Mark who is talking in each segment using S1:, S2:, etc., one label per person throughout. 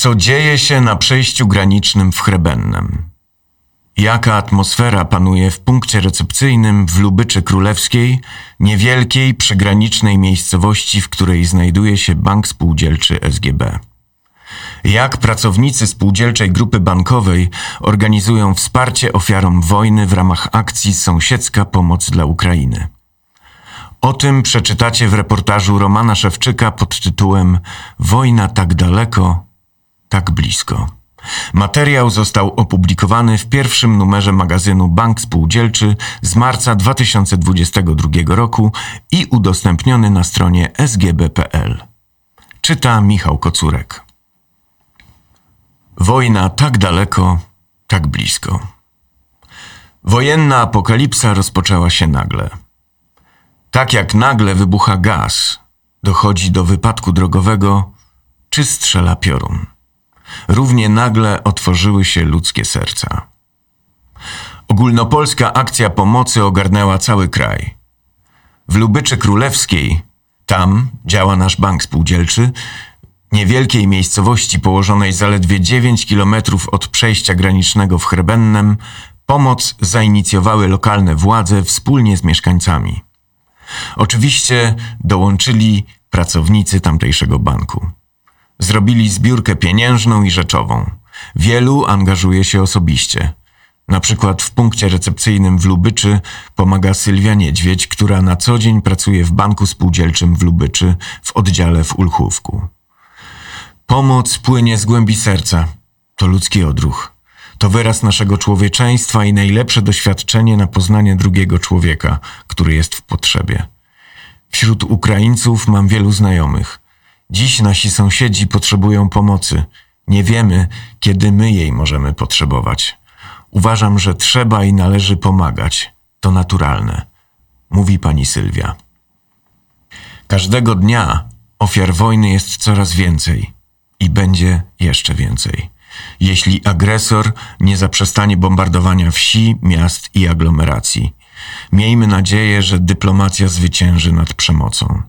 S1: Co dzieje się na przejściu granicznym w Chrebennem? Jaka atmosfera panuje w punkcie recepcyjnym w Lubyczy Królewskiej, niewielkiej przygranicznej miejscowości, w której znajduje się bank spółdzielczy SGB? Jak pracownicy spółdzielczej grupy bankowej organizują wsparcie ofiarom wojny w ramach akcji Sąsiedzka Pomoc dla Ukrainy? O tym przeczytacie w reportażu Romana Szewczyka pod tytułem Wojna tak daleko, tak blisko. Materiał został opublikowany w pierwszym numerze magazynu Bank Spółdzielczy z marca 2022 roku i udostępniony na stronie sgb.pl. Czyta Michał Kocurek. Wojna tak daleko, tak blisko. Wojenna apokalipsa rozpoczęła się nagle. Tak jak nagle wybucha gaz, dochodzi do wypadku drogowego, czy strzela piorun. Równie nagle otworzyły się ludzkie serca. Ogólnopolska akcja pomocy ogarnęła cały kraj. W Lubyczy Królewskiej, tam działa nasz bank spółdzielczy, niewielkiej miejscowości położonej zaledwie 9 kilometrów od przejścia granicznego w Chrebennem, pomoc zainicjowały lokalne władze wspólnie z mieszkańcami. Oczywiście dołączyli pracownicy tamtejszego banku. Zrobili zbiórkę pieniężną i rzeczową. Wielu angażuje się osobiście. Na przykład w punkcie recepcyjnym w Lubyczy pomaga Sylwia Niedźwiedź, która na co dzień pracuje w banku spółdzielczym w Lubyczy w oddziale w Ulchówku. Pomoc płynie z głębi serca. To ludzki odruch. To wyraz naszego człowieczeństwa i najlepsze doświadczenie na poznanie drugiego człowieka, który jest w potrzebie. Wśród Ukraińców mam wielu znajomych. Dziś nasi sąsiedzi potrzebują pomocy. Nie wiemy, kiedy my jej możemy potrzebować. Uważam, że trzeba i należy pomagać. To naturalne, mówi pani Sylwia. Każdego dnia ofiar wojny jest coraz więcej i będzie jeszcze więcej. Jeśli agresor nie zaprzestanie bombardowania wsi, miast i aglomeracji, miejmy nadzieję, że dyplomacja zwycięży nad przemocą.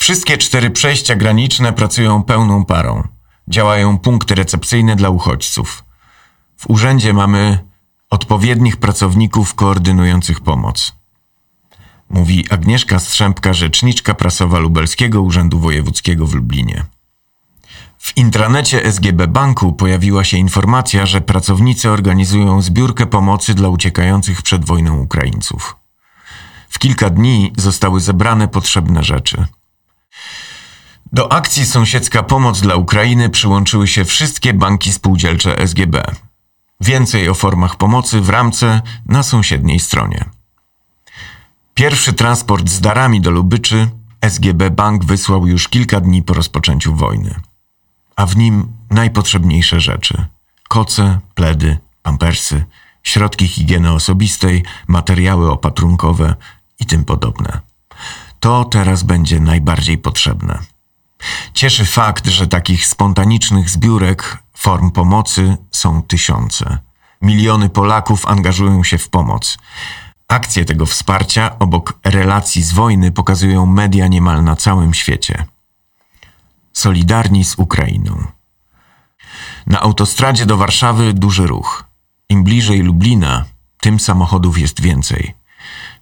S1: Wszystkie cztery przejścia graniczne pracują pełną parą. Działają punkty recepcyjne dla uchodźców. W urzędzie mamy odpowiednich pracowników koordynujących pomoc. Mówi Agnieszka Strzępka, rzeczniczka prasowa Lubelskiego Urzędu Wojewódzkiego w Lublinie. W intranecie SGB Banku pojawiła się informacja, że pracownicy organizują zbiórkę pomocy dla uciekających przed wojną Ukraińców. W kilka dni zostały zebrane potrzebne rzeczy. Do akcji Sąsiedzka Pomoc dla Ukrainy przyłączyły się wszystkie banki spółdzielcze SGB. Więcej o formach pomocy w ramce na sąsiedniej stronie. Pierwszy transport z darami do Lubyczy SGB Bank wysłał już kilka dni po rozpoczęciu wojny a w nim najpotrzebniejsze rzeczy: koce, pledy, pampersy, środki higieny osobistej, materiały opatrunkowe i tym podobne. To teraz będzie najbardziej potrzebne. Cieszy fakt, że takich spontanicznych zbiórek, form pomocy są tysiące. Miliony Polaków angażują się w pomoc. Akcje tego wsparcia obok relacji z wojny pokazują media niemal na całym świecie solidarni z Ukrainą. Na autostradzie do Warszawy duży ruch. Im bliżej Lublina, tym samochodów jest więcej.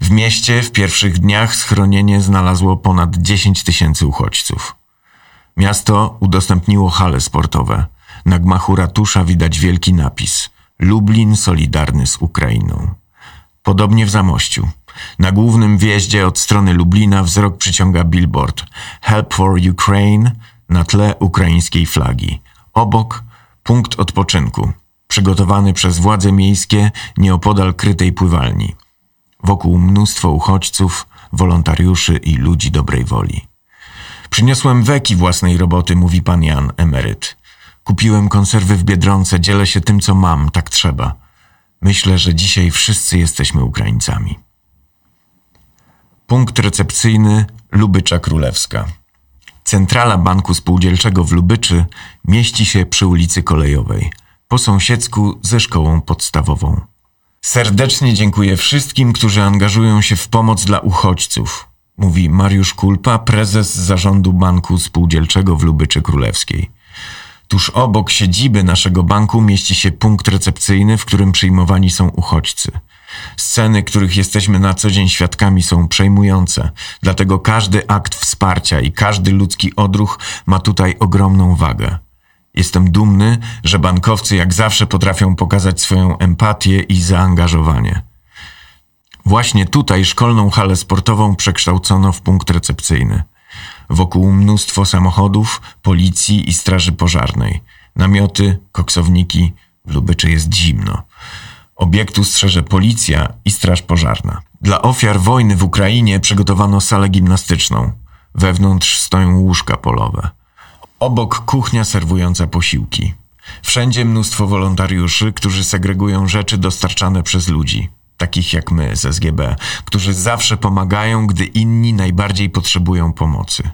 S1: W mieście w pierwszych dniach schronienie znalazło ponad 10 tysięcy uchodźców. Miasto udostępniło hale sportowe. Na gmachu ratusza widać wielki napis Lublin solidarny z Ukrainą. Podobnie w Zamościu. Na głównym wjeździe od strony Lublina wzrok przyciąga billboard Help for Ukraine na tle ukraińskiej flagi. Obok punkt odpoczynku, przygotowany przez władze miejskie nieopodal krytej pływalni. Wokół mnóstwo uchodźców, wolontariuszy i ludzi dobrej woli. Przyniosłem weki własnej roboty, mówi pan Jan, emeryt. Kupiłem konserwy w Biedronce, dzielę się tym, co mam, tak trzeba. Myślę, że dzisiaj wszyscy jesteśmy Ukraińcami. Punkt recepcyjny Lubycza Królewska. Centrala Banku Spółdzielczego w Lubyczy mieści się przy ulicy Kolejowej, po sąsiedzku ze szkołą podstawową. Serdecznie dziękuję wszystkim, którzy angażują się w pomoc dla uchodźców, mówi Mariusz Kulpa, prezes zarządu Banku Spółdzielczego w Lubyczy Królewskiej. Tuż obok siedziby naszego banku mieści się punkt recepcyjny, w którym przyjmowani są uchodźcy. Sceny, których jesteśmy na co dzień świadkami, są przejmujące, dlatego każdy akt wsparcia i każdy ludzki odruch ma tutaj ogromną wagę. Jestem dumny, że bankowcy jak zawsze potrafią pokazać swoją empatię i zaangażowanie. Właśnie tutaj szkolną halę sportową przekształcono w punkt recepcyjny. Wokół mnóstwo samochodów, policji i straży pożarnej. Namioty, koksowniki, w Lubyczy jest zimno. Obiektu strzeże policja i straż pożarna. Dla ofiar wojny w Ukrainie przygotowano salę gimnastyczną. Wewnątrz stoją łóżka polowe. Obok kuchnia serwująca posiłki. Wszędzie mnóstwo wolontariuszy, którzy segregują rzeczy dostarczane przez ludzi, takich jak my z SGB, którzy zawsze pomagają, gdy inni najbardziej potrzebują pomocy.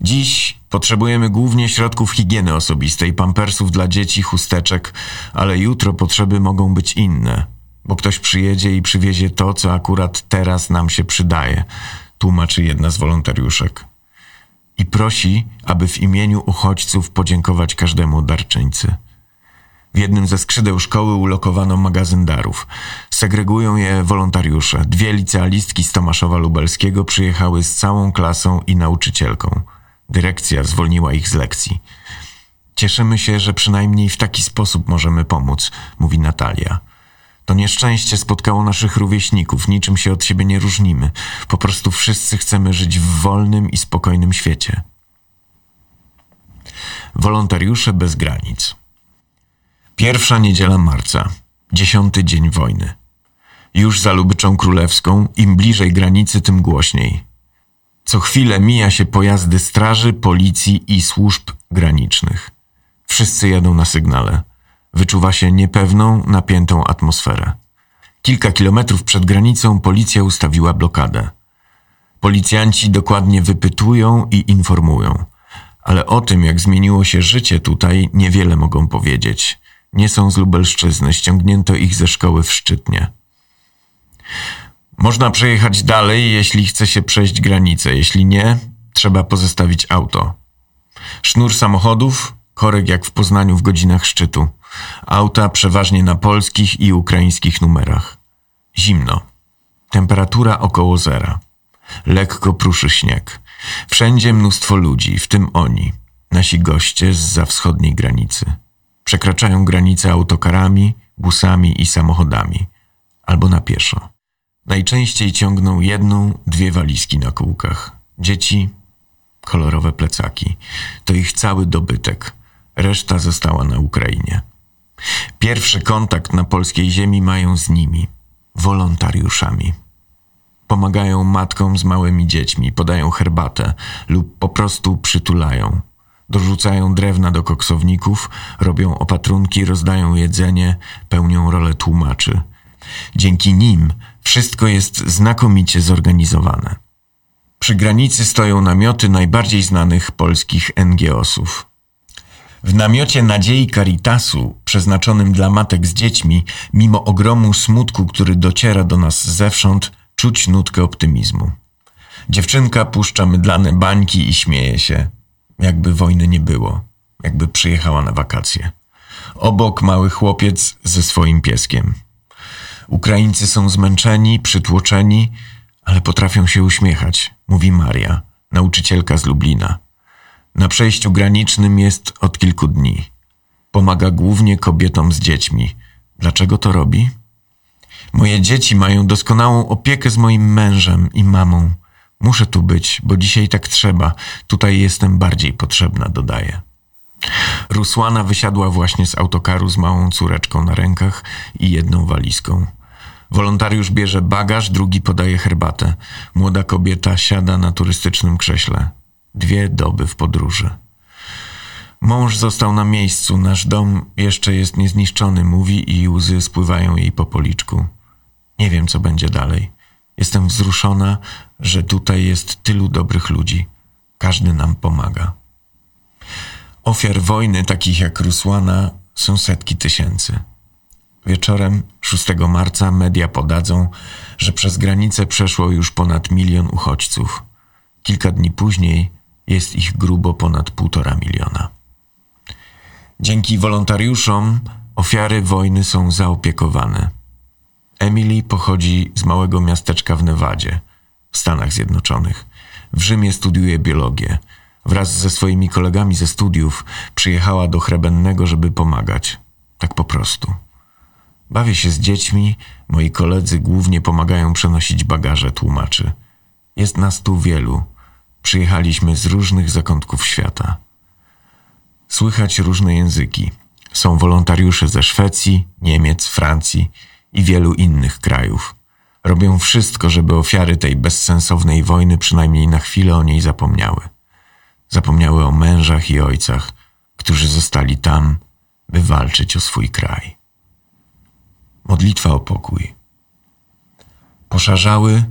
S1: Dziś potrzebujemy głównie środków higieny osobistej, pampersów dla dzieci, chusteczek, ale jutro potrzeby mogą być inne, bo ktoś przyjedzie i przywiezie to, co akurat teraz nam się przydaje, tłumaczy jedna z wolontariuszek. I prosi, aby w imieniu uchodźców podziękować każdemu darczyńcy. W jednym ze skrzydeł szkoły ulokowano magazyn darów. Segregują je wolontariusze. Dwie licealistki z Tomaszowa Lubelskiego przyjechały z całą klasą i nauczycielką. Dyrekcja zwolniła ich z lekcji. Cieszymy się, że przynajmniej w taki sposób możemy pomóc, mówi Natalia. To nieszczęście spotkało naszych rówieśników, niczym się od siebie nie różnimy. Po prostu wszyscy chcemy żyć w wolnym i spokojnym świecie. Wolontariusze bez granic. Pierwsza niedziela marca, dziesiąty dzień wojny. Już za Lubyczą Królewską, im bliżej granicy, tym głośniej. Co chwilę mija się pojazdy straży, policji i służb granicznych. Wszyscy jadą na sygnale. Wyczuwa się niepewną, napiętą atmosferę. Kilka kilometrów przed granicą policja ustawiła blokadę. Policjanci dokładnie wypytują i informują, ale o tym, jak zmieniło się życie tutaj, niewiele mogą powiedzieć. Nie są z Lubelszczyzny, ściągnięto ich ze szkoły w Szczytnie. Można przejechać dalej, jeśli chce się przejść granicę. Jeśli nie, trzeba pozostawić auto. Sznur samochodów, korek jak w Poznaniu w godzinach szczytu. Auta przeważnie na polskich i ukraińskich numerach. Zimno. Temperatura około zera. Lekko pruszy śnieg. Wszędzie mnóstwo ludzi, w tym oni, nasi goście z za wschodniej granicy. Przekraczają granicę autokarami, busami i samochodami, albo na pieszo. Najczęściej ciągną jedną, dwie walizki na kółkach. Dzieci, kolorowe plecaki. To ich cały dobytek. Reszta została na Ukrainie. Pierwszy kontakt na polskiej ziemi mają z nimi, wolontariuszami. Pomagają matkom z małymi dziećmi, podają herbatę lub po prostu przytulają. Dorzucają drewna do koksowników, robią opatrunki, rozdają jedzenie, pełnią rolę tłumaczy. Dzięki nim wszystko jest znakomicie zorganizowane. Przy granicy stoją namioty najbardziej znanych polskich NGOsów. W namiocie Nadziei Caritasu, przeznaczonym dla matek z dziećmi, mimo ogromu smutku, który dociera do nas zewsząd, czuć nutkę optymizmu. Dziewczynka puszcza mydlane bańki i śmieje się, jakby wojny nie było, jakby przyjechała na wakacje. Obok mały chłopiec ze swoim pieskiem. Ukraińcy są zmęczeni, przytłoczeni, ale potrafią się uśmiechać, mówi Maria, nauczycielka z Lublina. Na przejściu granicznym jest od kilku dni. Pomaga głównie kobietom z dziećmi. Dlaczego to robi? Moje dzieci mają doskonałą opiekę z moim mężem i mamą. Muszę tu być, bo dzisiaj tak trzeba. Tutaj jestem bardziej potrzebna, dodaje. Rusłana wysiadła właśnie z autokaru z małą córeczką na rękach i jedną walizką. Wolontariusz bierze bagaż, drugi podaje herbatę. Młoda kobieta siada na turystycznym krześle. Dwie doby w podróży. Mąż został na miejscu, nasz dom jeszcze jest niezniszczony, mówi i łzy spływają jej po policzku. Nie wiem, co będzie dalej. Jestem wzruszona, że tutaj jest tylu dobrych ludzi. Każdy nam pomaga. Ofiar wojny, takich jak Rusłana, są setki tysięcy. Wieczorem 6 marca media podadzą, że przez granicę przeszło już ponad milion uchodźców. Kilka dni później jest ich grubo ponad półtora miliona. Dzięki wolontariuszom ofiary wojny są zaopiekowane. Emily pochodzi z małego miasteczka w Nevadzie, w Stanach Zjednoczonych. W Rzymie studiuje biologię. Wraz ze swoimi kolegami ze studiów przyjechała do Chrebennego, żeby pomagać. Tak po prostu. Bawię się z dziećmi, moi koledzy głównie pomagają przenosić bagaże, tłumaczy. Jest nas tu wielu. Przyjechaliśmy z różnych zakątków świata. Słychać różne języki. Są wolontariusze ze Szwecji, Niemiec, Francji i wielu innych krajów. Robią wszystko, żeby ofiary tej bezsensownej wojny przynajmniej na chwilę o niej zapomniały. Zapomniały o mężach i ojcach, którzy zostali tam, by walczyć o swój kraj. Modlitwa o pokój. Poszarzały,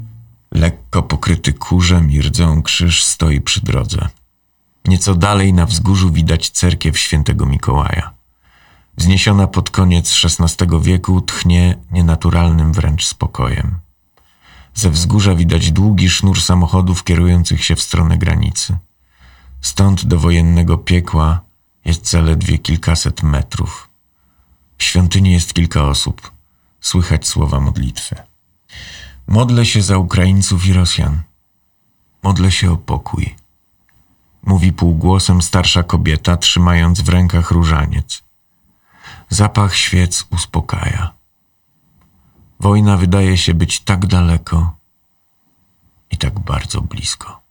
S1: lekko pokryty kurzem i rdzą krzyż stoi przy drodze. Nieco dalej na wzgórzu widać cerkiew świętego Mikołaja. Wzniesiona pod koniec XVI wieku tchnie nienaturalnym wręcz spokojem. Ze wzgórza widać długi sznur samochodów kierujących się w stronę granicy. Stąd do wojennego piekła jest zaledwie kilkaset metrów. W świątyni jest kilka osób. Słychać słowa modlitwy. Modlę się za Ukraińców i Rosjan. Modlę się o pokój. Mówi półgłosem starsza kobieta, trzymając w rękach różaniec. Zapach świec uspokaja. Wojna wydaje się być tak daleko i tak bardzo blisko.